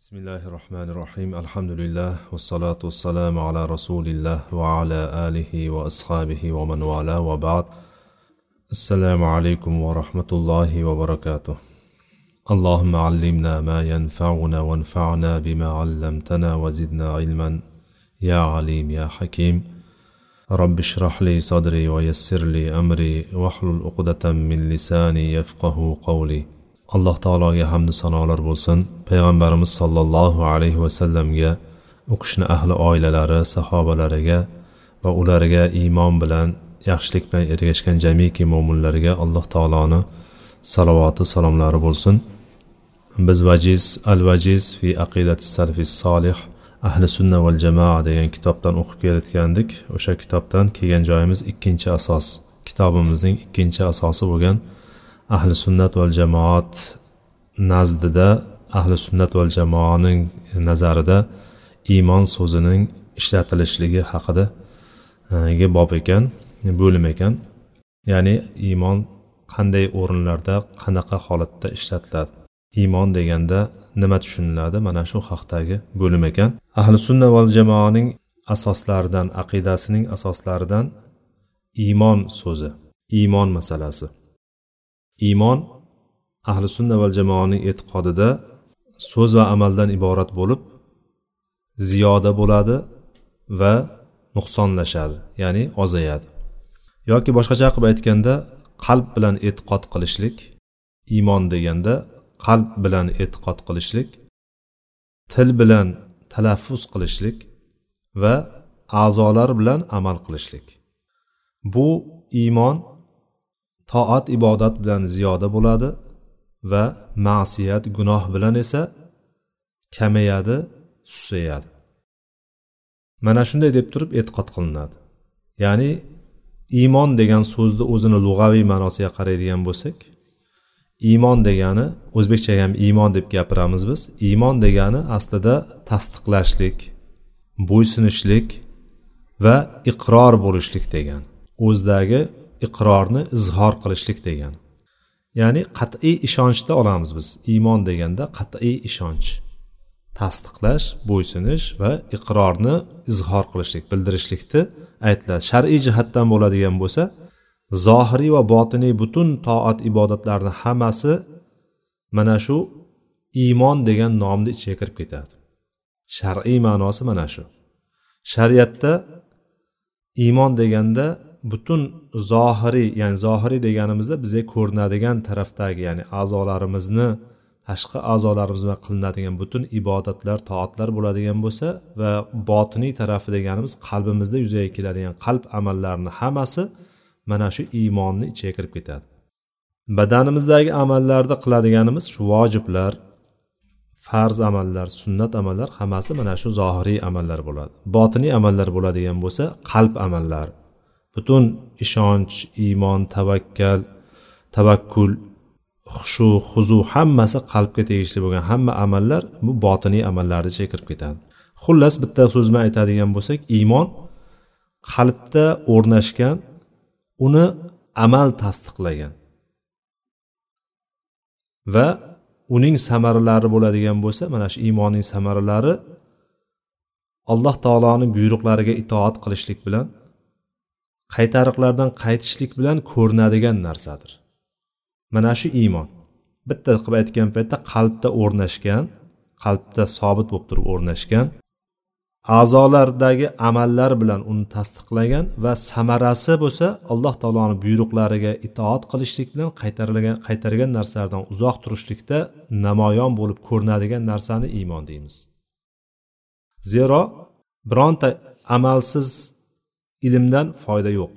بسم الله الرحمن الرحيم الحمد لله والصلاة والسلام على رسول الله وعلى آله وأصحابه ومن والاه وبعد السلام عليكم ورحمة الله وبركاته اللهم علمنا ما ينفعنا وانفعنا بما علمتنا وزدنا علما يا عليم يا حكيم رب اشرح لي صدري ويسر لي أمري واحلل عقدة من لساني يفقه قولي alloh taologa hamdu sanolar bo'lsin. Payg'ambarimiz sollallohu alayhi vasallamga u kishini ahli oilalari sahobalariga va ularga iymon bilan yaxshilik bilan ergashgan jamiki mo'minlarga alloh taoloni salovati salomlari bo'lsin. Biz vajiz al vajiz fi aqidati salfi solih ahli sunna val jamoa degan kitobdan o'qib kelayotgandik. O'sha kitobdan kelgan joyimiz ikkinchi asos kitobimizning ikkinchi asosi bo'lgan ahli sunnat val jamoat nazdida ahli sunnat val jamoaning nazarida iymon so'zining ishlatilishligi haqida e, bob ekan bo'lim ekan. Ya'ni iymon qanday o'rinlarda qanaqa holatda ishlatiladi? Iymon deganda nima tushuniladi? Mana shu haqdagi bo'lim ekan. Ahli sunna val jamoaning asoslaridan aqidasining asoslaridan iymon so'zi iymon masalasi. Iymon ahli sunna val jamoaning e'tiqodida so'z va amaldan iborat bo'lib ziyoda bo'ladi va nuqsonlashadi ya'ni ozayadi. Yoki boshqacha qilib aytganda qalb bilan e'tiqod qilishlik iymon deganda qalb bilan e'tiqod qilishlik til bilan talaffuz qilishlik va a'zolar bilan amal qilishlik. Bu iymon toat ibodat bilan ziyoda bo'ladi va ma'siyat gunoh bilan esa kamayadi susayadi. Mana shunday deb turib e'tiqod qilinadi. Ya'ni iymon degan so'zni o'zini lug'aviy ma'nosiga qaraydigan bo'lsak iymon degani o'zbekchaga ham iymon deb gapiramiz biz iymon degani aslida tasdiqlashlik bo'ysunishlik va iqror bo'lishlik degan o'zidagi iqrorni izhor qilishlik degan. Ya'ni qat'iy ishonchda olamiz biz. Iymon deganda qat'iy ishonch. Tasdiqlash bo'ysunish va iqrorni izhor qilishlik bildirishlikni aytiladi shar'iy jihatdan bo'ladigan bo'lsa zohiriy va botiniy butun toat ibodatlarni hammasi mana shu iymon degan nomni ichiga kirib ketadi shar'iy ma'nosi mana shu. Shariatda iymon deganda butun zohiriy ya'ni zohiriy deganimizda bizga ko'rinadigan tarafdagi ya'ni a'zolarimizni tashqi a'zolarimiz bilan qilinadigan butun ibodatlar toatlar bo'ladigan bo'lsa va botiniy tarafi deganimiz qalbimizda yuzaga keladigan qalb amallarini hammasi mana shu iymonni ichiga kirib ketadi. Badanimizdagi amallarda qiladiganimiz shu vojiblar farz amallar sunnat amallar hammasi mana shu zohiriy amallar bo'ladi. Botiniy amallar bo'ladigan bo'lsa qalb amallar. Butun ishonch iymon tavakkal tavakkul xushu huzu hammasi qalbga tegishli bo'lgan. Hamma amallar bu botiniy amallarni ichiga kirib ketadi. Xullas bitta so'z bilan aytadigan bo'lsak iymon qalbda o'rnashgan uni amal tasdiqlagan va uning samaralari bo'ladigan bo'lsa mana shu iymonning samaralari alloh taoloning buyruqlariga itoat qilishlik bilan qaytariqlardan qaytishlik bilan ko'rinadigan narsadir. Mana shu iymon. Bitta qilib aytgan paytda qalbda o'rnashgan qalbda sobit bo'lib turib o'rnashgan a'zolardagi amallar bilan uni tasdiqlagan va samarasi bo'lsa alloh taoloni buyruqlariga itoat qilishlik bilan qaytarilgan qaytargan narsalardan uzoq turishlikda namoyon bo'lib ko'rinadigan narsani iymon deymiz. Zero bironta amalsiz ilmdan foyda yo'q.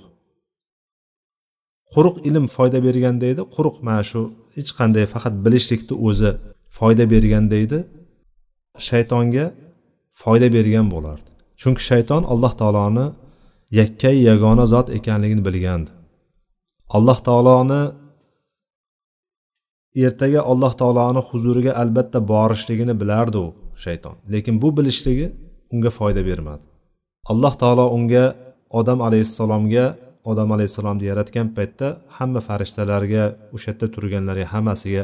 Quruq ilm foyda bergan deydi quruq mana shu hech qanday faqat bilishlikni o'zi foyda bergan deydi shaytonga foyda bergan bo'lardi. Chunki shayton alloh taoloni yakkay yagona zot ekanligini bilgandi. Alloh taoloni ertaga alloh taoloni huzuriga albatta borishligini bilardi u shayton. Lekin bu bilishligi unga foyda bermadi. Alloh taolo unga odam alayhissalomga odam alayhissalomni yaratgan paytda hamma farishtalarga o'sha yerda turganlarga hammasiga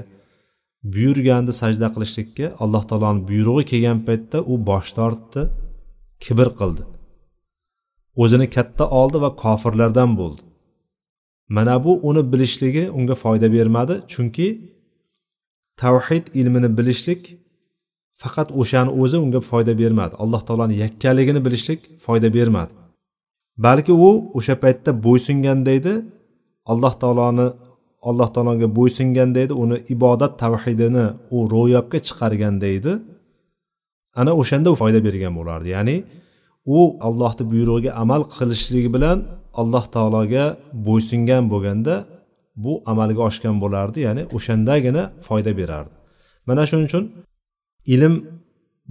buyurgandi sajda qilishlikka. Alloh taoloni buyrug'i kelgan paytda u bosh tortdi kibr qildi. O'zini katta oldi va kofirlardan bo'ldi. Mana bu uni bilishligi unga foyda bermadi chunki tavhid ilmini bilishlik faqat o'shani o'zi unga foyda bermadi. Alloh taoloni yakkaligini bilishlik foyda bermadi. Balki u o'sha paytda bo'ysunganda edi alloh taoloni alloh taologa bo'ysunganda edi uni ibodat tavhidini u ro'yobga chiqarganda edi ana o'shanda u foyda bergan bo'lardi. Ya'ni u allohni buyrug'iga amal qilishligi bilan alloh taologa bo'ysungan bo'lganda bu amalga oshgan bo'lardi. Ya'ni o'shandagina foyda berardi. Mana shuning uchun ilm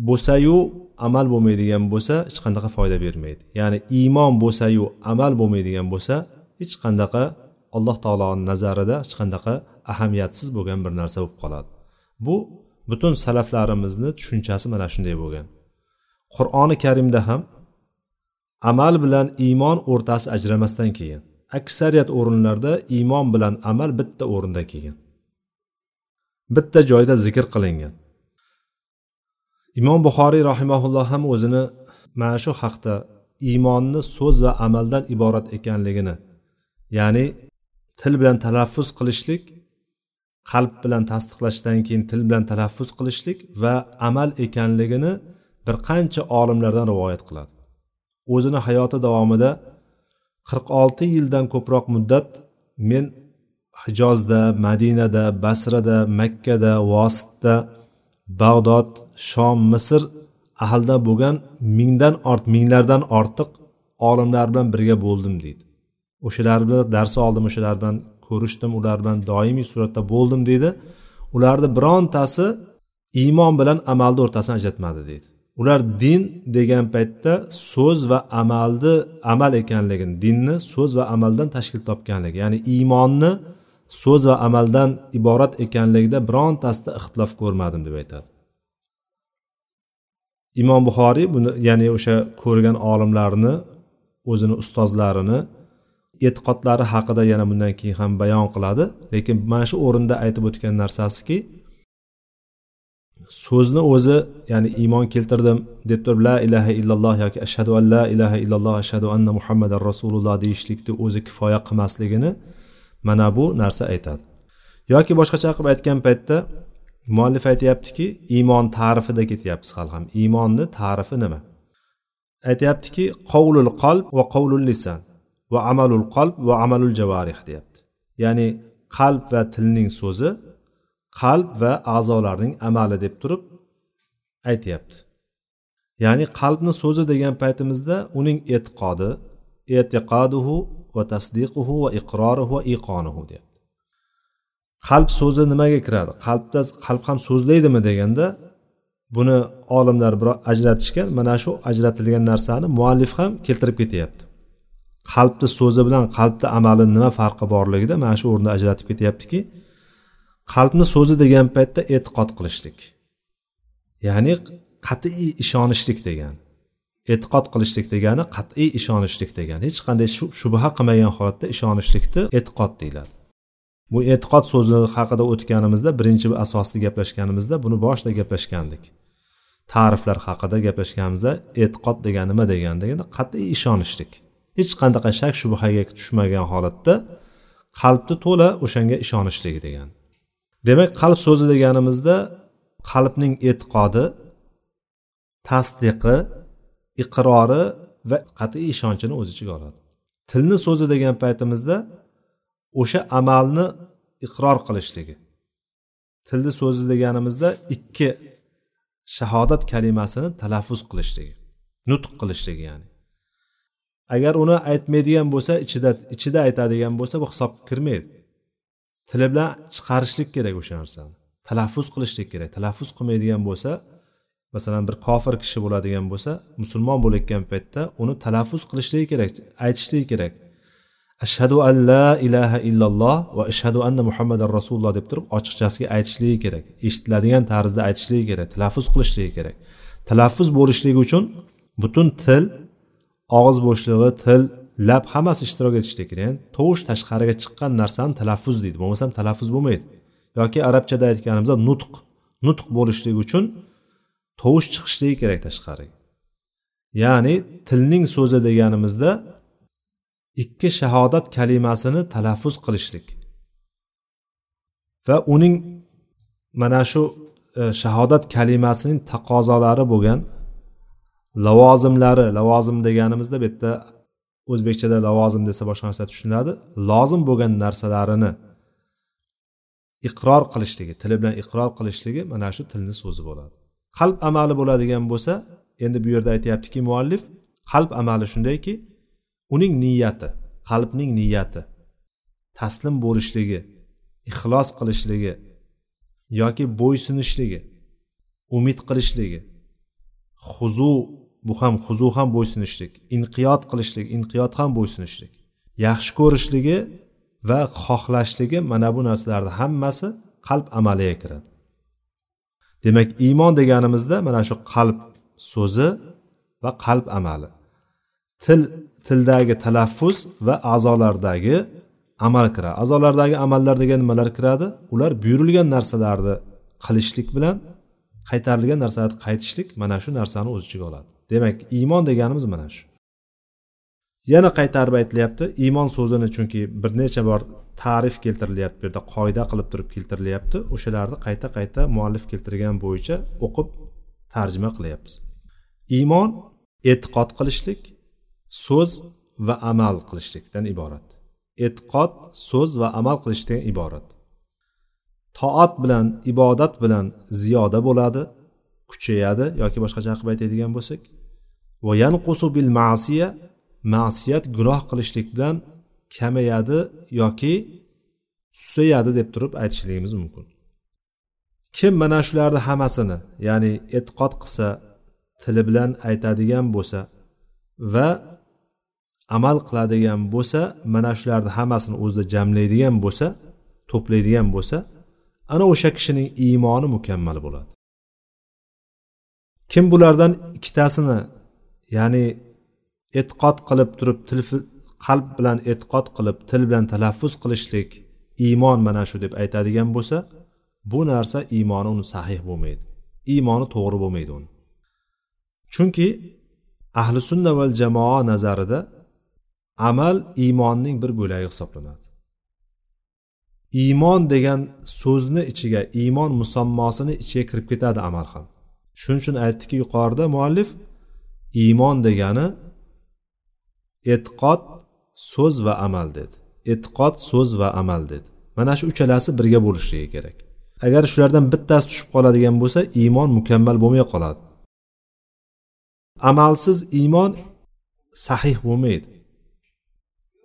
bo'lsayu amal bo'lmaydigan bo'lsa hech qanaqa foyda bermaydi. Ya'ni iymon bo'lsayu amal bo'lmaydigan bo'lsa hech qanaqa alloh taoloni nazarida hech qanaqa ahamiyatsiz bo'lgan bir narsa bo'lib qoladi. Bu butun salaflarimizni tushunchasi mana shunday bo'lgan. Qur'oni karimda ham amal bilan iymon o'rtasi ajramasdan kelgan aksariyat o'rinlarda iymon bilan amal bitta o'rinda kelgan bitta joyda zikr qilingan. Imom buxoriy rahimaulloh ham o'zini mana shu haqda iymonni so'z va amaldan iborat ekanligini ya'ni til bilan talaffuz qilishlik qalb bilan tasdiqlashdan keyin til bilan talaffuz qilishlik va amal ekanligini bir qancha olimlardan rivoyat qiladi. O'zini hayoti davomida qirq olti yildan ko'proq muddat men hijozda madinada basrada makkada vositda bag'dod shom misr ahlida bo'lgan mingdan ort minglardan ortiq olimlar bilan birga bo'ldim deydi. O'shalar bilan dars oldim o'shalar bilan ko'rishdim ular bilan doimiy suratda bo'ldim deydi. Ularni birontasi iymon bilan amalni o'rtasini ajratmadi deydi. Ular din degan paytda so'z va amalni amal ekanligini dinni so'z va amaldan tashkil topganligi ya'ni iymonni so'z va amaldan iborat ekanligida birontasida ixtilof ko'rmadim deb aytadi. Imom buxoriy buni ya'ni o'sha ko'rgan olimlarni o'zini ustozlarini e'tiqodlari haqida yana bundan keyin ham bayon qiladi. Lekin mana shu o'rinda aytib o'tgan narsasiki so'zni o'zi ya'ni iymon keltirdim deb turib la ilaha illalloh yoki ashhadu an la ilaha illalloh ashhadu anna muhammadan rasululloh deyishlikni o'zi kifoya qilmasligini mana bu narsa aytadi. Yoki boshqacha qilib aytgan paytda muallif aytyaptiki iymon ta'rifida ketyapmiz hali ham. Iymonni ta'rifi nima? Aytyaptiki qovlul qalb va qovlul lisan va amalul qalb va amalul javarih deyapti. Ya'ni qalb va tilning so'zi qalb va a'zolarning amali deb turib aytyapti. Ya'ni qalbni so'zi degan paytimizda uning e'tiqodi e'tiqoduhu va tasdiquhu va iqroruhu va iqonuhu deyapti. Qalb so'zi nimaga kiradi? Qalbda qalb ham so'zlaydimi deganda buni olimlar bir ajratishgan mana shu ajratilgan narsani muallif ham keltirib ketyapti. Qalbni so'zi bilan qalbni amali nima farqi borligida mana shu o'rinda ajratib ketyaptiki qalbni so'zi degan paytda e'tiqod qilishlik ya'ni qat'iy ishonishlik degani e'tiqod qilishlik degani qat'iy ishonishlik degani. Hech qanday shubha qilmagan holatda ishonishlikni e'tiqod deyiladi. Bu e'tiqod so'zi haqida o'tganimizda birinchi asosda gaplashganimizda buni boshida gaplashgandik. Ta'riflar haqida gaplashganimizda e'tiqod degani nima degani deganda qat'iy ishonishlik. Hech qanaqa shak shubhaga tushmagan holatda qalbni to'la o'shanga ishonishlik degani. Demak qalb so'zi deganimizda qalbning e'tiqodi tasdiqi iqrori va qat'iy ishonchini o'z ichiga oladi. Tilni so'zi degan paytimizda o'sha amalni iqror qilishligi. Tilni so'zi deganimizda ikki shahodat kalimasini talaffuz qilishligi nutq qilishligi ya'ni. Agar uni aytmaydigan bo'lsa ichida ichida aytadigan bo'lsa bu hisobga kirmaydi. Tili bilan chiqarishlik kerak o'sha narsani. Talaffuz qilishlik kerak talaffuz qilmaydigan bo'lsa masalan bir kofir kishi bo'ladigan bo'lsa musulmon bo'layotgan paytda uni talaffuz qilishligi kerak aytishligi kerak. Ashhadu an la ilaha illalloh va ashhadu anna muhammadan rasululloh deb turib ochiqchasiga aytishligi kerak eshitiladigan tarzda aytishligi kerak talaffuz qilishligi kerak. Talaffuz bo'lishligi uchun butun til og'iz bo'shlig'i til lab hammasi ishtirok etishligi kerak. Ya'ni tovush tashqariga chiqqan narsani talaffuz deydi. Bo'lmasam talaffuz bo'lmaydi. Yoki arabchada aytganimizda nutq. Nutq bo'lishligi uchun tovush chiqishligi kerak tashqariga ya'ni tilning so'zi deganimizda ikki shahodat kalimasini talaffuz qilishlik. Va uning mana shu e, shahodat kalimasining taqozolari bo'lgan lavozimlari lavozim deganimizda bu yerda o'zbekchada lavozim desa boshqa narsa tushuniladi lozim bo'lgan narsalarini iqror qilishligi tili bilan iqror qilishligi mana shu tilni so'zi bo'ladi. Qalb amali bo'ladigan bo'lsa endi bu yerda aytyaptiki muallif qalb amali shundayki uning niyati qalbning niyati taslim bo'lishligi ixlos qilishligi yoki bo'ysunishligi umid qilishligi huzu bu ham huzu ham bo'ysunishlik inqiyot qilishlik inqiyot ham bo'ysunishlik yaxshi ko'rishligi va xohlashligi mana bu narsalarni hammasi qalb amaliga kiradi. Demak iymon deganimizda mana shu qalb so'zi va qalb amali. Til tildagi talaffuz va a'zolardagi amal kiradi. A'zolardagi amallar degan nimalar kiradi? Ular buyurilgan narsalarni qilishlik bilan qaytarilgan narsalarni qaytishlik mana shu narsani o'z ichiga oladi. Demak iymon deganimiz mana shu. Yana qaytarib aytilyapti iymon so'zini chunki bir necha bor ta'rif keltirilyapti bu yerda qoida qilib turib keltirilyapti. O'shalarni qayta qayta muallif keltirgan bo'yicha o'qib tarjima qilyapmiz. Iymon e'tiqod qilishlik so'z va amal qilishlikdan iborat. E'tiqod so'z va amal qilishdan iborat. Toat bilan ibodat bilan ziyoda bo'ladi kuchayadi yoki boshqacha qilib aytadigan bo'lsak. Va yanqusu bil ma'siya ma'siyat gunoh qilishlik bilan kamayadi yoki susayadi deb turib aytishligimiz mumkin. Kim mana shularni hammasini ya'ni e'tiqod qilsa tili bilan aytadigan bo'lsa va amal qiladigan bo'lsa mana shularni hammasini o'zida jamlaydigan bo'lsa to'playdigan bo'lsa ana o'sha kishining iymoni mukammal bo'ladi. Kim bulardan ikkitasini ya'ni e'tiqod qilib turib til qalb bilan e'tiqod qilib til bilan talaffuz qilishlik iymon mana shu deb aytadigan bo'lsa bu narsa iymoni uni sahih bo'lmaydi. Iymoni to'g'ri bo'lmaydi uni. Chunki ahli sunna val jamoa nazarida amal iymonning bir bo'lagi hisoblanadi. Iymon degan so'zni ichiga iymon musammosini ichiga kirib ketadi amal ham. Shuning uchun aytdiki yuqorida muallif iymon degani e'tiqod so'z va amal dedi. E'tiqod so'z va amal dedi. Mana shu uchalasi birga bo'lishligi kerak. Agar shulardan bittasi tushib qoladigan bo'lsa iymon mukammal bo'lmay qoladi. Amalsiz iymon sahih bo'lmaydi.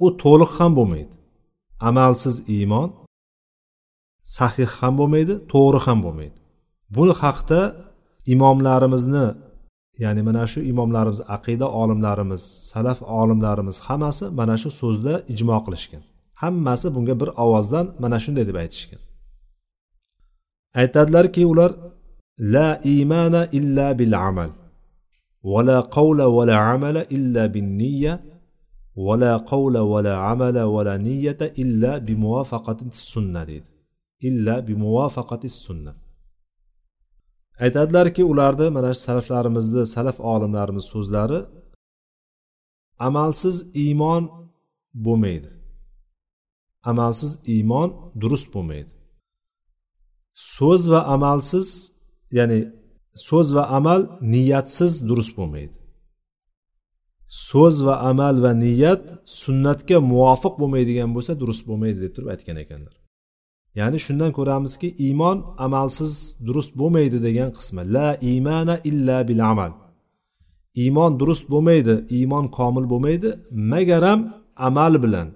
U to'liq ham bo'lmaydi. Amalsiz iymon sahih ham bo'lmaydi to'g'ri ham bo'lmaydi. Buni haqda imomlarimizni ya'ni mana shu imomlarimiz aqida olimlarimiz salaf olimlarimiz hammasi mana shu so'zda ijmo qilishgan. Hammasi bunga bir ovozdan mana shunday deb aytishgan. Aytadilarki ular la imana illa bil amal va la qawla va amala illa bin niyya va amala qawla niyyata illa bi va sunna niyyata illa aytadilarki ularni mana shu salaflarimizni salaf olimlarimiz so'zlari amalsiz iymon bo'lmaydi. Amalsiz iymon durust bo'lmaydi. So'z va amalsiz ya'ni so'z va amal niyatsiz durust bo'lmaydi. So'z va amal va niyat sunnatga muvofiq bo'lmaydigan bo'lsa durust bo'lmaydi deb turib aytgan ekanlar. Ya'ni shundan ko'ramizki iymon amalsiz durust bo'lmaydi degan qismi. La imana illa bil amal. Iymon durust bo'lmaydi iymon komil bo'lmaydi magaram amal bilan.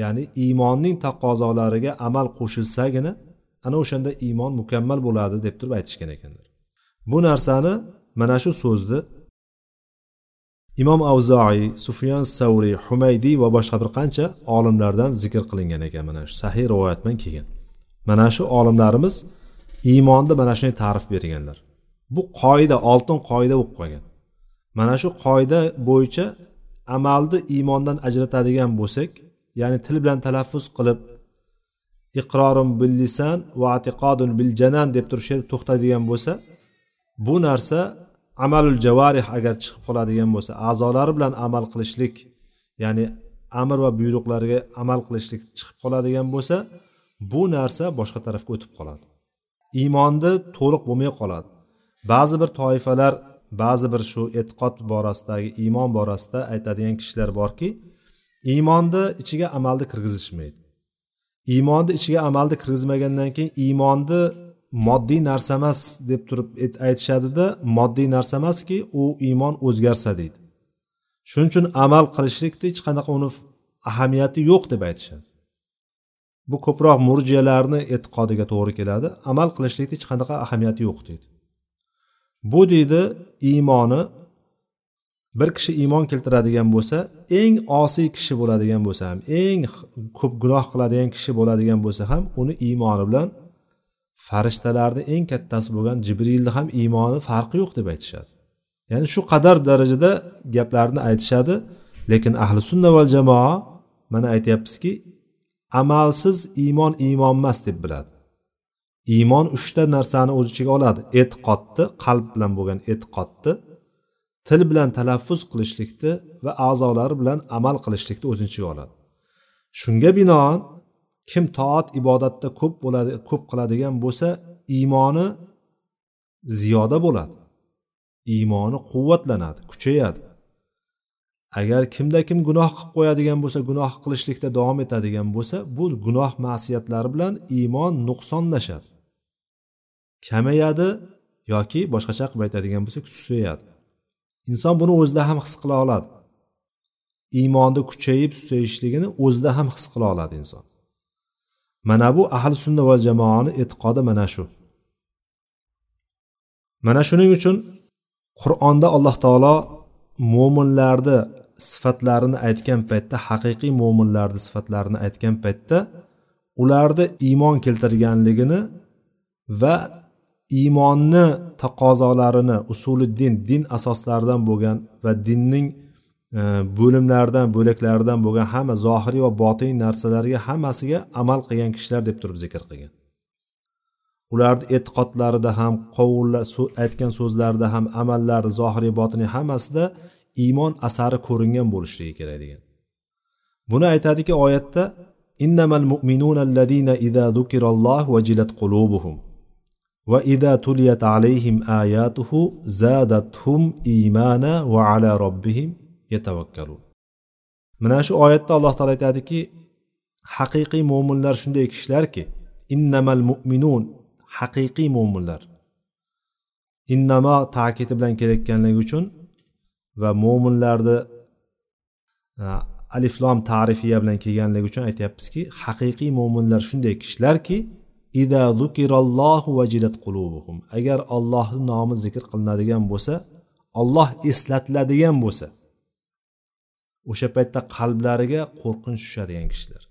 Ya'ni iymonning taqozolariga amal qo'shilsagina ana o'shanda iymon mukammal bo'ladi deb turib aytishgan ekanlar. Bu narsani mana shu so'zni imom avzoiy sufyon savriy humaydiy va boshqa bir qancha olimlardan zikr qilingan ekan. Mana shu sahiy rivoyat bilan kelgan mana shu olimlarimiz iymonni mana shunday ta'rif berganlar. Bu qoida oltin qoida bo'lib qolgan. Mana shu qoida bo'yicha amalni iymondan ajratadigan bo'lsak ya'ni til bilan talaffuz qilib iqrorim bil lisan va atiqodun bil janan deb turib shu yerda to'xtaydigan bo'lsa bu narsa amalul javarih agar chiqib qoladigan bo'lsa a'zolari bilan amal qilishlik ya'ni amr va buyruqlarga amal qilishlik chiqib qoladigan bo'lsa bu narsa boshqa tarafga o'tib qoladi. Iymonni to'liq bo'lmay qoladi. Ba'zi bir toifalar ba'zi bir shu e'tiqod borasidagi iymon borasida aytadigan kishilar borki iymonni ichiga amalni kirgizishmaydi. Iymonni ichiga amalni kirgizmagandan keyin iymonni moddiy narsa emas deb turib aytishadida moddiy narsa emaski u iymon o'zgarsa deydi. Shuning uchun amal qilishlikni hech qanaqa uni ahamiyati yo'q deb aytishadi. Bu ko'proq murjiyalarni e'tiqodiga to'g'ri keladi amal qilishlikni hech qanaqa ahamiyati yo'q deydi. Bu deydi iymoni bir kishi iymon keltiradigan bo'lsa eng osiy kishi bo'ladigan bo'lsa ham eng ko'p gunoh qiladigan kishi bo'ladigan bo'lsa ham uni iymoni bilan farishtalarni eng kattasi bo'lgan jibrilni ham iymoni farqi yo'q deb aytishadi. Ya'ni shu qadar darajada gaplarni aytishadi lekin ahli sunna val jamoa mana aytyapmizki amalsiz iymon iymon emas deb biladi. Iymon uchta narsani o'z ichiga oladi. E'tiqodni qalb bilan bo'lgan e'tiqodni til bilan talaffuz qilishlikni va a'zolari bilan amal qilishlikni o'z ichiga oladi. Shunga binoan kim toat ibodatda ko'p bo'ladi ko'p qiladigan bo'lsa iymoni ziyoda bo'ladi. Iymoni quvvatlanadi kuchayadi. Agar kimda kim gunoh qilib qo'yadigan bo'lsa gunoh qilishlikda davom etadigan bo'lsa bu gunoh ma'siyatlari bilan iymon nuqsonlashadi. Kamayadi yoki boshqacha qilib aytadigan bo'lsak susayadi. Inson buni o'zida ham his qila oladi. Iymonni kuchayib susayishligini o'zida ham his qila oladi inson. Mana bu ahli sunna va jamoani e'tiqodi mana shu. Mana shuning uchun qur'onda alloh taolo mo'minlarni sifatlarini aytgan paytda haqiqiy mo'minlarni sifatlarini aytgan paytda ularni iymon keltirganligini va iymonni taqozolarini usuli din din asoslaridan bo'lgan va dinning bo'limlardan bo'laklaridan bo'lgan hamma zohiriy va botiniy narsalarga hammasiga amal qilgan kishilar deb turib zikr qilgan. Ularni e'tiqodlarida ham qovullar aytgan so'zlarida ham amallari zohiriy botiniy hammasida iymon asari ko'ringan bo'lishligi kerak degan. Buni aytadiki oyatda innamal mu'minuna alladina idza zukiralloh vajilat qulubuhum va idza tuliyat alayhim ayatuhu zadathum iymana va ala robbihim yatavakkalun mana shu oyatda alloh taolo aytadiki haqiqiy mo'minlar shunday kishilarki innamal mu'minun haqiqiy mo'minlar innamo ta'kidi bilan kelayotganligi uchun va mo'minlarni aliflom ta'rifiya bilan kelganligi uchun aytyapmizki haqiqiy mo'minlar shunday kishilarki ida zukirallohu vajilat qulubuhum agar ollohni nomi zikr qilinadigan bo'lsa olloh eslatiladigan bo'lsa o'sha paytda qalblariga qo'rqinch tushadigan kishilar.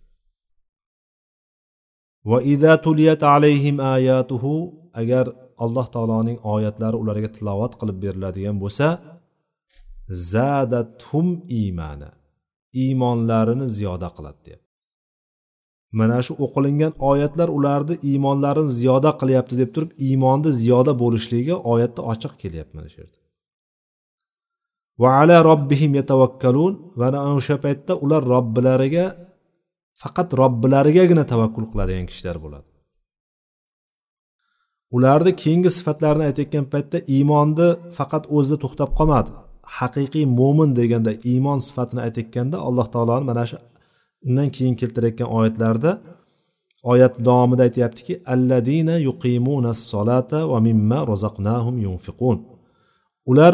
Va ida tuliyat alayhim ayatuhu agar alloh taoloning oyatlari ularga tilovat qilib beriladigan bo'lsa zadathum iymana iymonlarini ziyoda qiladi deyapti mana shu o'qilingan oyatlar ularni iymonlarini ziyoda qilyapti deb turib iymonni ziyoda bo'lishligiga oyatda ochiq kelyapti mana shu yerda. Va ala robbihim yatavakkalun. Mana o'sha paytda ular robbilariga faqat robbilarigagina tavakkul qiladigan kishilar bo'ladi. Ularni keyingi sifatlarini aytayotgan paytda iymonni faqat o'zida to'xtab qolmadi. Haqiqiy mo'min deganda iymon sifatini aytayotganda alloh taoloni mana shu undan keyin keltirayotgan oyatlarda oyat davomida aytyaptiki alladina yuqimuna solata va mimma rozaqnahum yunfiqun. Ular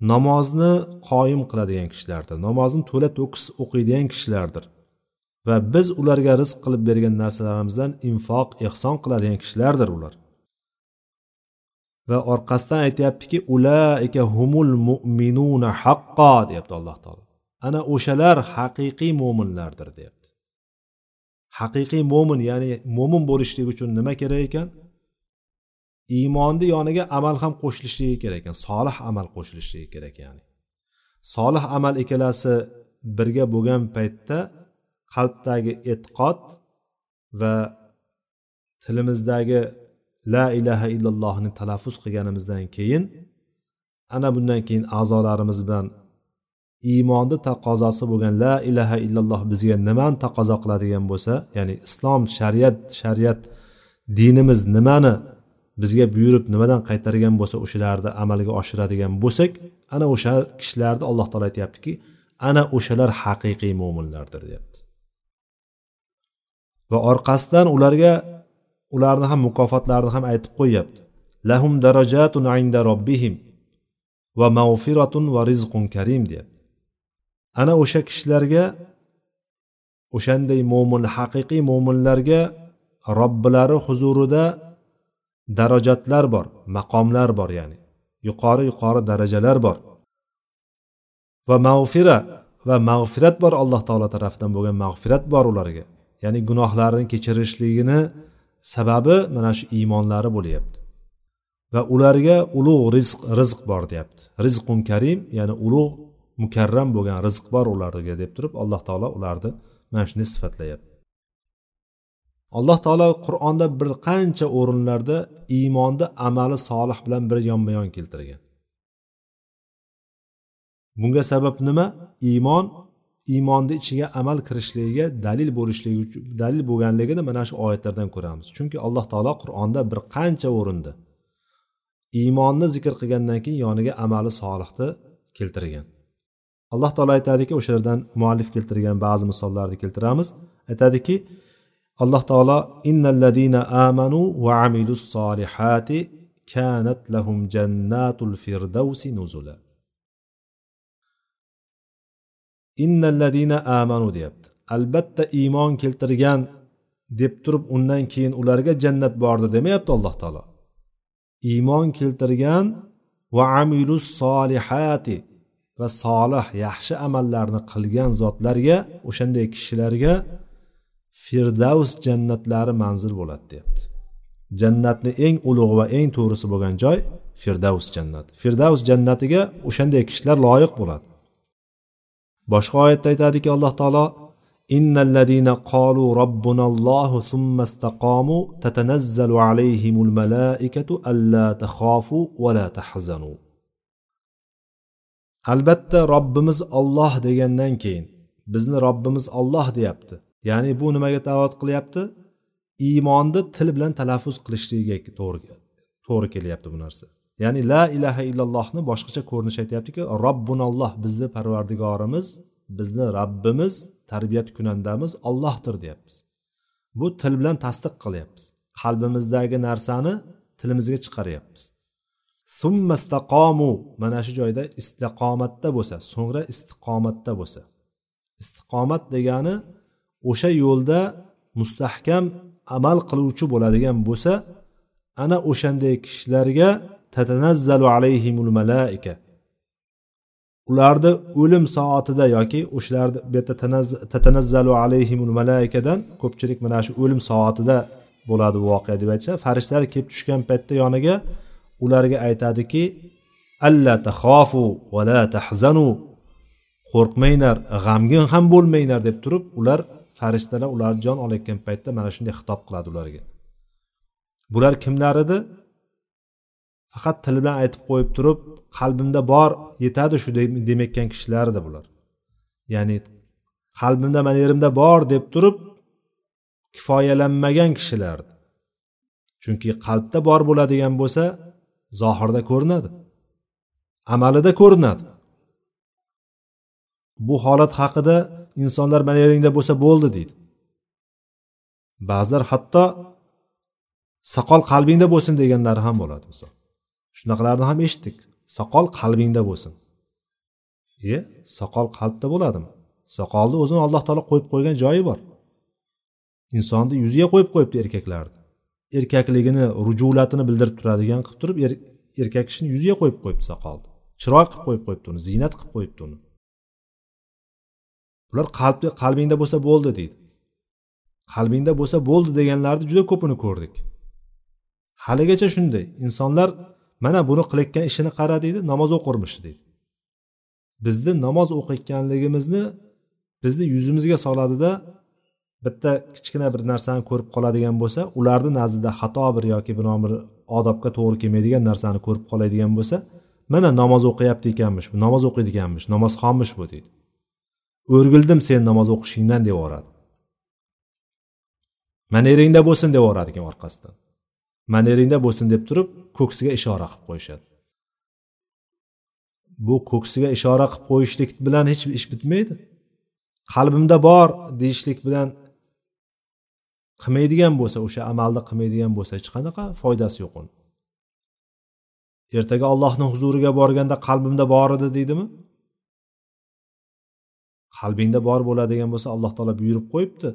namozni qoyim qiladigan kishilardir. Namozni to'la to'kis o'qiydigan kishilardir. Va biz ularga rizq qilib bergan narsalarimizdan infoq ehson qiladigan kishilardir ular. Va orqasidan aytyaptiki ulaika humul mu'minuna haqqo deyapti alloh taolo. Ana o'shalar haqiqiy mo'minlardir deyapti. Haqiqiy mo'min ya'ni mo'min bo'lishlik uchun nima kerak ekan? Iymonni yoniga amal ham qo'shilishligi kerak ekan solih amal qo'shilishligi kerak ya'ni. Solih amal ikkalasi birga bo'lgan paytda qalbdagi e'tiqod va tilimizdagi la ilaha illallohni talaffuz qilganimizdan keyin ana bundan keyin a'zolarimiz bilan iymonni taqozosi bo'lgan la ilaha illalloh bizga nimani taqozo qiladigan bo'lsa ya'ni islom shariat shariat dinimiz nimani bizga buyurib nimadan qaytargan bo'lsa o'shalarni amalga oshiradigan bo'lsak ana o'sha kishilarni alloh taolo aytyaptiki ana o'shalar haqiqiy mo'minlardir deyapti. Va orqasidan ularga ularni ham mukofotlarini ham aytib qo'yyapti. Lahum darajatun inda robbihim va mag'firatun va rizqun karim deyapti. Ana o'sha kishilarga o'shanday mo'min haqiqiy mo'minlarga robbilari huzurida darajatlar bor maqomlar bor ya'ni yuqori yuqori darajalar bor. Va mag'fira va mag'firat bor alloh taolo tarafidan bo'lgan mag'firat bor ularga. Ya'ni gunohlarini kechirishligini sababi mana shu iymonlari bo'lyapti. Va ularga ulug' rizq rizq bor deyapti. Rizqun karim ya'ni ulug' mukarram bo'lgan rizq bor ularga deb turib alloh taolo ularni mana shunday sifatlayapti. Alloh taolo qur'onda bir qancha o'rinlarda iymonni amali solih bilan bir yonma yon keltirgan. Bunga sabab nima? Iymon iymonni ichiga amal kirishligiga dalil bo'lishligi uchun dalil bo'lganligini mana shu oyatlardan ko'ramiz. Chunki alloh taolo qur'onda bir qancha o'rinda iymonni zikr qilgandan keyin yoniga amali solihni keltirgan. Alloh taolo aytadiki o'shalardan muallif keltirgan ba'zi misollarni keltiramiz. Aytadiki alloh taolo innalladina amanu va amilus solihati kanat lahum jannatul firdavsi nuzula innalladina amanu deyapti. Albatta iymon keltirgan deb turib undan keyin ularga jannat bordi demayapti alloh taolo iymon keltirgan va amilus solihati va solih yaxshi amallarni qilgan zotlarga o'shanday kishilarga firdavs jannatlari manzil bo'ladi deyapti. Jannatni eng ulug' va eng to'g'risi bo'lgan joy firdavs jannati firdavs jannatiga o'shanday kishilar loyiq bo'ladi. Boshqa oyatda aytadiki alloh taolo innalladina qalu robbunallohu summa istaqomu tatanazzalu alayhimul malaikatu alla takhafu va la tahzanu. Albatta robbimiz olloh degandan keyin bizni robbimiz olloh deyapti. Ya'ni bu nimaga da'vat qilyapti? Iymonni til bilan talaffuz qilishligiga to'g'ri to'g'ri kelyapti bu narsa. Ya'ni la ilaha illallohni boshqacha ko'rinish aytyaptiki robbunalloh bizni parvardigorimiz bizni robbimiz tarbiyat kunandamiz ollohdir deyapmiz. Bu til bilan tasdiq qilyapmiz. Qalbimizdagi narsani tilimizga chiqaryapmiz. Summastaqomu mana shu joyda istiqomatda bo'lsa so'ngra istiqomatda bo'lsa. Istiqomat degani o'sha yo'lda mustahkam amal qiluvchi bo'ladigan bo'lsa ana o'shanday kishilarga tatanazzalu alayhimul malaika. Ularni o'lim soatida yoki o'shalarni bu yerda tatanazzalu alayhimul malaikadan ko'pchilik mana shu o'lim soatida bo'ladi bu voqea deb aytishadi farishtalar kelib tushgan paytda yoniga ularga aytadiki alla taxofu va la tahzanu qo'rqmanglar g'amgin ham bo'lmanglar deb turib ular farishtalar ularni jon olayotgan paytda mana shunday xitob qiladi ularga. Bular kimlar edi? Faqat til bilan aytib qo'yib turib qalbimda bor yetadi shu demayotgan kishilar edi bular. Ya'ni qalbimda mana yerimda bor deb turib kifoyalanmagan kishilar chunki qalbda bor bo'ladigan bo'lsa zohirda ko'rinadi amalida ko'rinadi. Bu holat haqida insonlar mana yeringda bo'lsa bo'ldi deydi. Ba'zilar hatto soqol qalbingda bo'lsin deganlari ham bo'ladi misol. Shunaqalarni ham eshitdik. Soqol qalbingda bo'lsin. Iye soqol qalbda bo'ladimi? Soqolni o'zini alloh taolo qo'yib qo'ygan joyi bor. Insonni yuziga qo'yib qo'yibdi erkaklarni. Erkakligini rujulatini bildirib turadigan qilib turib er, erkak kishini yuziga qo'yib qo'yibdi soqolni. Chiroy qilib qo'yib qo'yibdi uni ziynat qilib qo'yibdi uni. Ular qalbda qalbingda bo'lsa bo'ldi deydi. Qalbingda bo'lsa bo'ldi deganlarni juda ko'pini ko'rdik. Haligacha shunday insonlar mana buni qilayotgan ishini qara deydi namoz o'qirmish deydi. Bizni namoz o'qiyotganligimizni bizni yuzimizga soladida bitta kichkina bir narsani ko'rib qoladigan bo'lsa ularni nazdida xato bir yoki biron bir odobga to'g'ri kelmaydigan narsani ko'rib qoladigan bo'lsa mana namoz o'qiyapti ekanmish namoz o'qiydiganmish namozxonmish bu deydi. O'rgildim sen namoz o'qishingdan deb yuboradi maneringda bo'lsin deb yuboradi ekan orqasidan. Maneringda bo'lsin deb turib ko'ksiga ishora qilib qo'yishadi. Bu ko'ksiga ishora qilib qo'yishlik bilan hech ish bitmaydi. Qalbimda bor deyishlik bilan qilmaydigan bo'lsa o'sha amalni qilmaydigan bo'lsa hech qanaqa foydasi yo'q uni. Ertaga ollohni huzuriga borganda qalbimda bor edi deydimi? Qalbingda bor bo'ladigan bo'lsa alloh taolo buyurib qo'yibdi.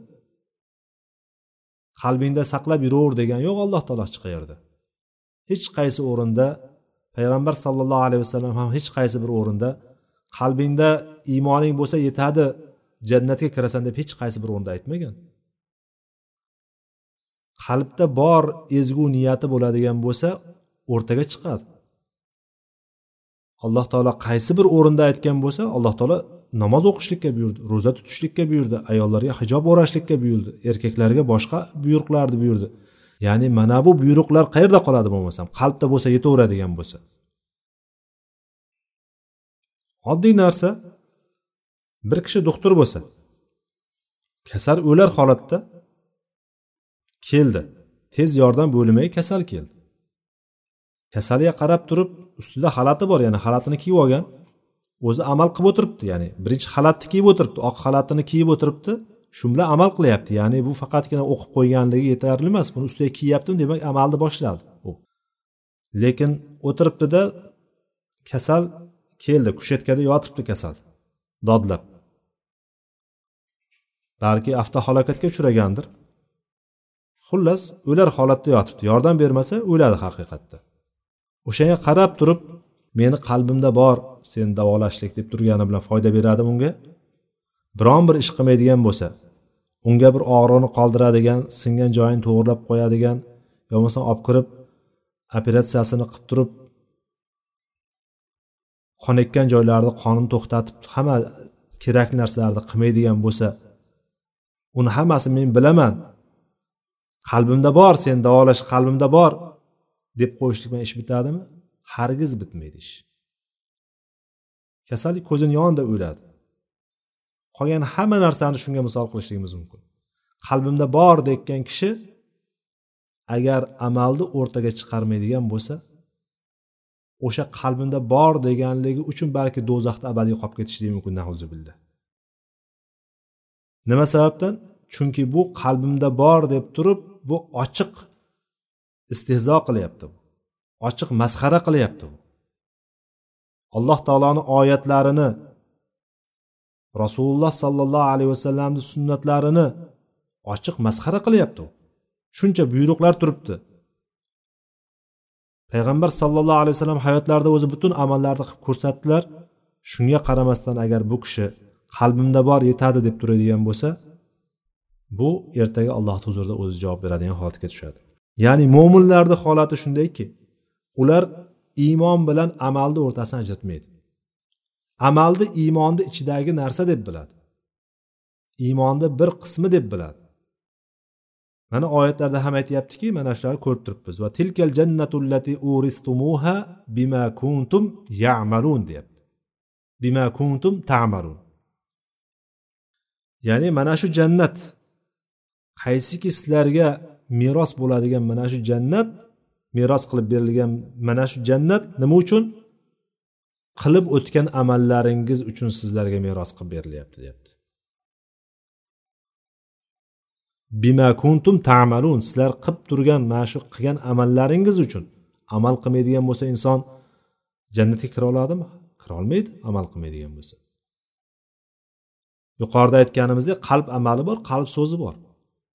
Qalbingda saqlab yuraver degan yo'q alloh taolo hech qayerda. Hech qaysi o'rinda payg'ambar sallallohu alayhi vasallam ham hech qaysi bir o'rinda qalbingda iymoning bo'lsa yetadi jannatga kirasan deb hech qaysi bir o'rinda aytmagan. Qalbda bor ezgu niyati bo'ladigan bo'lsa o'rtaga chiqadi. Alloh taolo qaysi bir o'rinda aytgan bo'lsa alloh taolo namoz o'qishlikka buyurdi ro'za tutishlikka buyurdi ayollarga hijob o'rashlikka buyurdi erkaklarga boshqa buyruqlarni buyurdi. Ya'ni mana bu buyruqlar qayerda qoladi bo'lmasam qalbda bo'lsa yetaveradigan bo'lsa. Oddiy narsa bir kishi doktor bo'lsa kasal o'lar holatda keldi tez yordam bo'limiga kasal keldi. Kasalga qarab turib ustida xalati bor ya'ni xalatini kiyib olgan o'zi amal qilib o'tiribdi. Ya'ni birinchi xalatni kiyib o'tiribdi oq xalatini kiyib o'tiribdi. Shu bilan amal qilyapti. Ya'ni bu faqatgina o'qib qo'yganligi yetarli emas. Buni ustiga kiyyaptimi demak amalni boshladi u. Lekin o'tiribdida kasal keldi kushetkada yotibdi kasal dodlab. Balki avtohalokatga uchragandir. Xullas o'lar holatda yotibdi. Yordam bermasa o'ladi haqiqatda. O'shanga qarab turib meni qalbimda bor seni davolashlik deb turgani bilan foyda beradimi unga biron bir ish qilmaydigan bo'lsa unga bir og'riqni qoldiradigan singan joyini to'g'irlab qo'yadigan yo bo'lmasam olib kirib operatsiyasini qilib turib qonayotgan joylarni qonini to'xtatib hamma kerakli narsalarni qilmaydigan bo'lsa uni hammasini men bilaman. Qalbimda bor seni davolash qalbimda bor deb qo'yishlik bilan ish bitadimi? Hargiz bitmaydi ish. Kasallik ko'zini yonida o'ladi qolgan hamma narsani shunga misol qilishligimiz mumkin. Qalbimda bor deyotgan kishi agar amalni o'rtaga chiqarmaydigan bo'lsa o'sha qalbimda bor deganligi uchun balki do'zaxda abadiy qolib ketishligi mumkin billah. Nima sababdan? Chunki bu qalbimda bor deb turib bu ochiq istehzo qilyapti ochiq masxara qilyapti bu. Alloh taoloni oyatlarini rasululloh sollallohu alayhi vasallamni sunnatlarini ochiq masxara qilyapti u. Shuncha buyruqlar turibdi. Payg'ambar sollallohu alayhi vasallam hayotlarida o'zi butun amallarni qilib ko'rsatdilar. Shunga qaramasdan agar bu kishi qalbimda bor yetadi deb turadigan bo'lsa bu ertaga allohni huzurida o'zi javob beradigan holatga tushadi. Ya'ni mo'minlarni holati shundayki ular iymon bilan amalni o'rtasini ajratmaydi. Amalni iymonni ichidagi narsa deb biladi. Iymonni bir qismi deb biladi. Mana oyatlarda ham aytyaptiki mana shularni ko'rib turibmiz. Va tilkal jannatullati uristumuha bima kuntum ya'malun deyapti. Bima kuntum ta'malun. Ya'ni mana shu jannat qaysiki sizlarga meros bo'ladigan mana shu jannat meros qilib berilgan mana shu jannat nima uchun? Qilib o'tgan amallaringiz uchun sizlarga meros qilib berilyapti deyapti bima kuntum tamalun sizlar qilib turgan mana shu qilgan amallaringiz uchun amal qilmaydigan bo'lsa inson jannatga kira oladimi? Kira olmaydi amal qilmaydigan bo'lsa. Yuqorida aytganimizdek qalb amali bor qalb so'zi bor.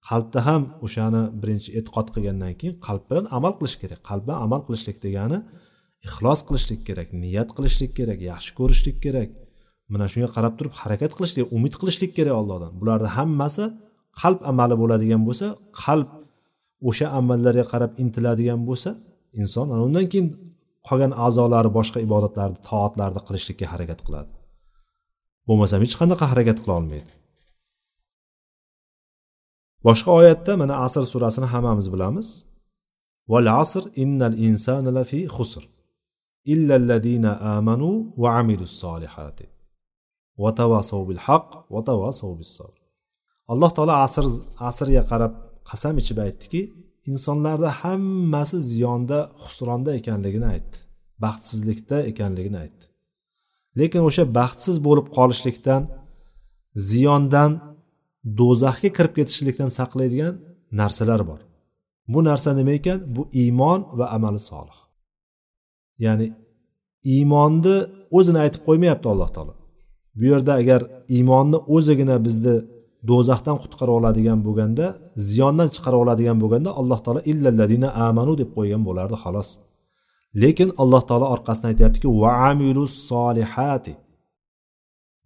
Qalbda ham o'shani birinchi e'tiqod qilgandan keyin qalb bilan amal qilish kerak. Qalb bilan amal qilishlik degani ixlos qilishlik kerak niyat qilishlik kerak yaxshi ko'rishlik kerak. Mana shunga qarab turib harakat qilishlik umid qilishlik kerak allohdan. Bularni hammasi qalb amali bo'ladigan bo'lsa qalb o'sha amallarga qarab intiladigan bo'lsa inson ana undan keyin qolgan a'zolari boshqa ibodatlarni toatlarni qilishlikka harakat qiladi. Bo'lmasam hech qanaqa harakat qila olmaydi. Boshqa oyatda mana asr surasini hammamiz bilamiz. Val asr innal insana lafi husr illalladina amanu va amilus solihati va tavasav bil haq va tavasav bis sabr. Alloh taolo asr asrga qarab qasam ichib aytdiki insonlarda hammasi ziyonda husronda ekanligini aytdi baxtsizlikda ekanligini aytdi. Lekin o'sha baxtsiz bo'lib qolishlikdan ziyondan do'zaxga kirib ketishlikdan saqlaydigan narsalar bor. Bu narsa nima ekan? Bu iymon va amali solih. Ya'ni iymonni o'zini aytib qo'ymayapti alloh taolo. Bu yerda agar iymonni o'zigina bizni do'zaxdan qutqara oladigan bo'lganda ziyondan chiqara oladigan bo'lganda alloh taolo illalladina amanu deb qo'ygan bo'lardi xolos. Lekin alloh taolo orqasidan aytyaptiki va amilus solihati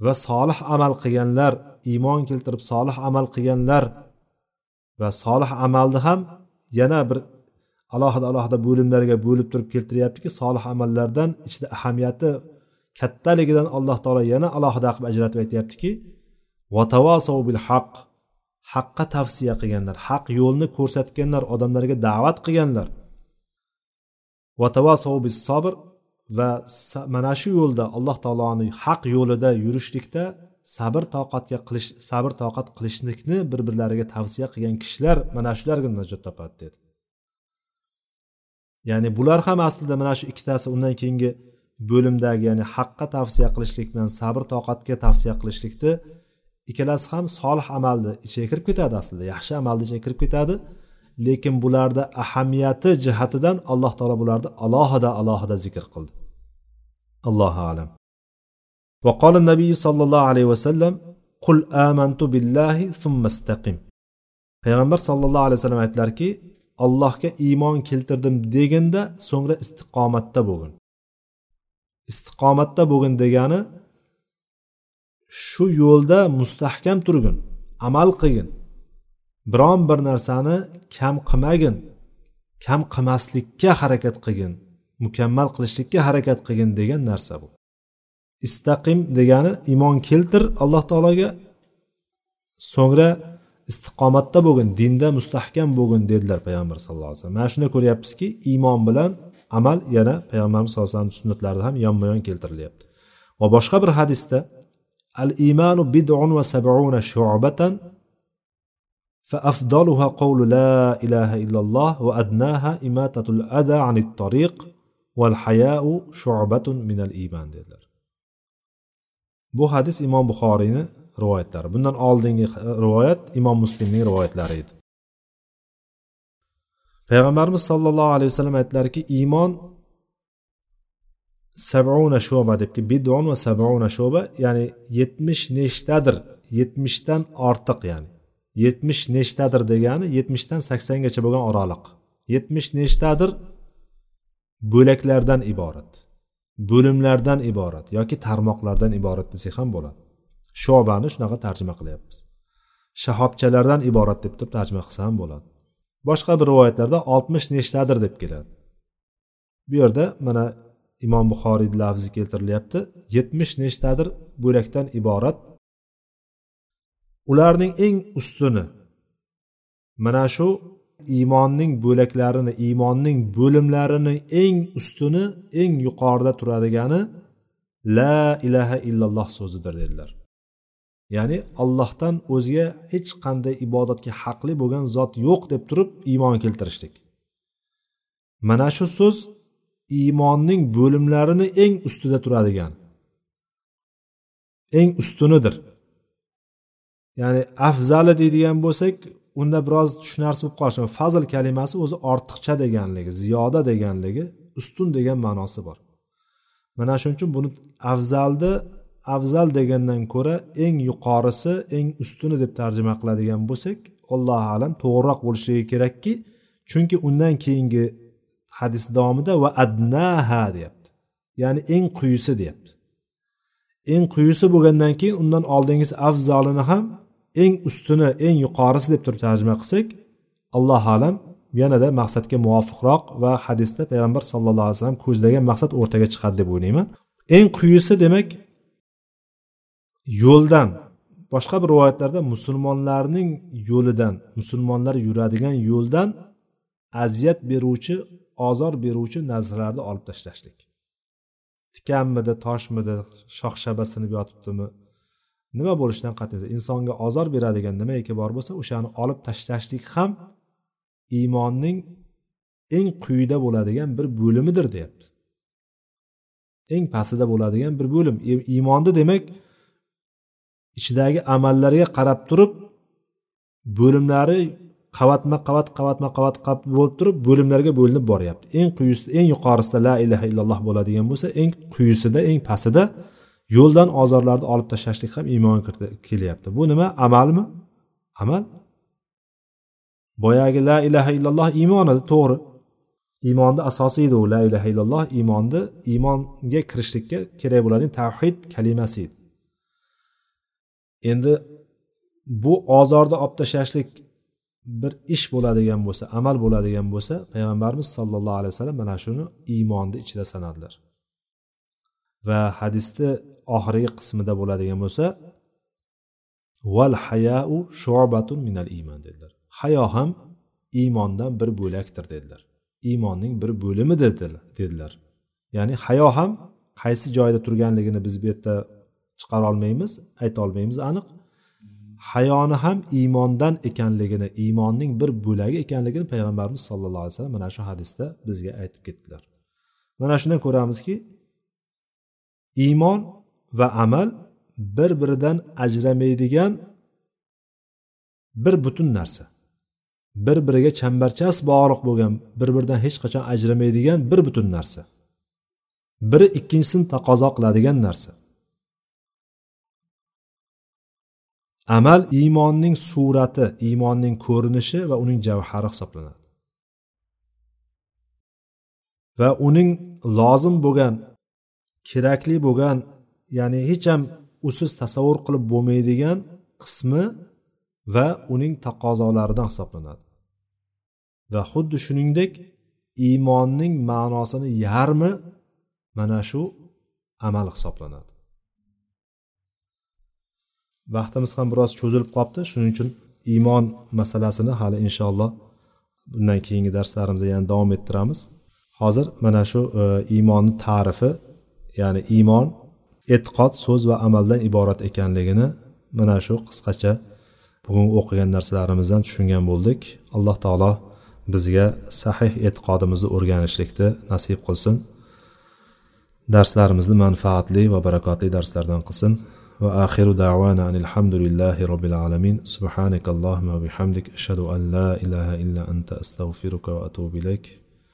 va solih amal qilganlar iymon keltirib solih amal qilganlar va solih amalni ham yana bir alohida alohida bo'limlarga bo'lib turib keltiryaptiki solih amallardan ichida ahamiyati kattaligidan alloh taolo yana alohida qilib ajratib aytyaptiki vatavasov bil haq haqqa tavsiya qilganlar haq yo'lni ko'rsatganlar odamlarga da'vat qilganlar. Vatavasov bis sabr va mana shu yo'lda alloh taoloni haq yo'lida yurishlikda sabr toqatga qilish sabr toqat qilishlikni bir birlariga tavsiya qilgan kishilar mana shulargina najot topadi dedi. Ya'ni bular ham aslida mana shu ikkitasi undan keyingi bo'limdagi ya'ni haqqa tavsiya qilishlik bilan sabr toqatga tavsiya qilishlikni ikkalasi ham solih amalni ichiga kirib ketadi aslida yaxshi amalni ichiga kirib ketadi. Lekin bularda ahamiyati jihatidan alloh taolo bularni alohida alohida zikr qildi. allohu alam وقال النبي صلى الله عليه وسلم قل آمنت بالله ثم استقم payg'ambar sallallohu alayhi vasallam aytdilarki allohga iymon keltirdim deganda so'ngra istiqomatda bo'lgin istiqomatda bo'lgin degani shu yo'lda mustahkam turgin amal qilgin biron bir narsani kam qilmagin kam qilmaslikka harakat qilgin mukammal qilishlikka harakat qilgin degan narsa bu istaqim degani iymon keltir alloh taologa so'ngra istiqomatda bo'lgin dinda mustahkam bo'lgin dedilar payg'ambar sallallohu alayhi vasallam mana shunda ko'ryapmizki iymon bilan amal yana payg'ambarimiz sallallohu alayhi vasallam sunnatlarida ham yonma yon keltirilyapti va boshqa bir hadisda al iymanu bid'un va sab'una shu'batan فأفضلها قول لا إله إلا الله وأدناها إماتة الأذى عن الطريق val shubatun minal dedilar. Bu hadis imom buxoriyni rivoyatlari. Bundan oldingi rivoyat imom muslimning rivoyatlari edi. Payg'ambarimiz sollallohu alayhi vasallam aytdilarki iymon sabuna shoba debki bidon va sabuna shoba ya'ni yetmish nechtadir yetmishdan ortiq ya'ni yetmish nechtadir degani yetmishdan saksongacha bo'lgan oraliq. Yetmish nechtadir bo'laklardan iborat bo'limlardan iborat yoki tarmoqlardan iborat desak ham bo'ladi. Shobani shunaqa tarjima qilyapmiz. Shahobchalardan iborat deb turib tarjima qilsa ham bo'ladi. Boshqa bir rivoyatlarda oltmish nechtadir deb keladi. Bu yerda mana imom buxoriy lafzi keltirilyapti. Yetmish nechtadir bo'lakdan iborat. Ularning eng ustuni mana shu iymonning bo'laklarini iymonning bo'limlarini eng ustuni eng yuqorida turadigani la ilaha illalloh so'zidir dedilar. Ya'ni allohdan o'zga hech qanday ibodatga haqli bo'lgan zot yo'q deb turib iymon keltirishlik mana shu so'z iymonning bo'limlarini eng ustida turadigan eng ustunidir. Ya'ni afzali deydigan bo'lsak unda biroz tushunarsiz bo'lib qolishi fazl kalimasi o'zi ortiqcha deganligi ziyoda deganligi ustun degan ma'nosi bor. Mana shuning uchun buni afzalni afzal degandan ko'ra eng yuqorisi eng ustuni deb tarjima qiladigan bo'lsak allohu alam to'g'riroq bo'lishligi kerakki chunki undan keyingi hadis davomida va adnaha deyapti. Ya'ni eng quyisi deyapti. Eng quyisi bo'lgandan keyin undan oldingisi afzalini ham eng ustuni eng yuqorisi deb turib tarjima qilsak allohu alam yanada maqsadga muvofiqroq va hadisda payg'ambar sallallohu alayhi vasallam ko'zlagan maqsad o'rtaga chiqadi deb o'ylayman. Eng quyisi demak yo'ldan boshqa bir rivoyatlarda musulmonlarning yo'lidan musulmonlar yuradigan yo'ldan aziyat beruvchi ozor beruvchi narsalarni olib tashlashlik. Tikanmidi toshmidi shox shaba sinib yotibdimi nima bo'lishidan qat'iy nazar insonga ozor beradigan nimaiki bor bo'lsa o'shani olib tashlashlik ham iymonning eng quyida bo'ladigan bir bo'limidir deyapti. Eng pastida bo'ladigan bir bo'lim. E, Iymonni demak ichidagi amallarga qarab turib bo'limlari qavatma qavat qavatma qavat bo'lib turib bo'limlarga bo'linib boryapti. Eng quyisi eng yuqorisida la ilaha illalloh bo'ladigan bo'lsa eng quyisida eng pastida yo'ldan ozorlarni olib tashlashlik ham iymonga kelyapti. Bu nima amalmi? Amal. Boyagi la ilaha illalloh iymon edi to'g'ri. Iymonni asosi edi u la ilaha illalloh iymonni iymonga kirishlikka kerak bo'ladigan tavhid kalimasi edi. Endi bu ozorni olib tashlashlik bir ish bo'ladigan bo'lsa amal bo'ladigan bo'lsa payg'ambarimiz sollallohu alayhi vasallam mana shuni iymonni ichida sanadilar. Va hadisda oxirgi qismida bo'ladigan bo'lsa val hayau shubatun minal iymon dedilar. Hayo ham iymondan bir bo'lakdir dedilar. Iymonning bir bo'limi dedilar. Ya'ni hayo ham qaysi joyda turganligini biz bu yerda chiqara olmaymiz ayta olmaymiz aniq. Hayoni ham iymondan ekanligini iymonning bir bo'lagi ekanligini payg'ambarimiz sallallohu alayhi vasallam mana shu hadisda bizga aytib ketdilar. Mana shundan ko'ramizki iymon va amal bir biridan ajramaydigan bir butun narsa. Bir biriga chambarchas bog'liq bo'lgan bir biridan hech qachon ajramaydigan bir butun narsa. Biri ikkinchisini taqozo qiladigan narsa. Amal iymonning surati iymonning ko'rinishi va uning javhari hisoblanadi. Va uning lozim bo'lgan kerakli bo'lgan ya'ni hech ham usiz tasavvur qilib bo'lmaydigan qismi va uning taqozolaridan hisoblanadi. Va xuddi shuningdek iymonning ma'nosini yarmi mana shu amal hisoblanadi. Vaqtimiz ham biroz cho'zilib qolibdi. Shuning uchun iymon masalasini hali inshaalloh bundan keyingi darslarimizda yana davom ettiramiz. Hozir mana shu e, iymonni ta'rifi ya'ni iymon e'tiqod so'z va amaldan iborat ekanligini mana shu qisqacha bugun o'qigan narsalarimizdan tushungan bo'ldik. Alloh taolo bizga sahih e'tiqodimizni o'rganishlikni nasib qilsin. Darslarimizni manfaatli va barakotli darslardan qilsin. Va axiru davana anil hamdulillahi robbil alamin. Subhanakallohumma bihamdik. Ashhadu an la ilaha illa anta astag'firuka va atubu ilayk.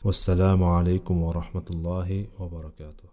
Vassalomu alaykum va rahmatullohi va barakatuh.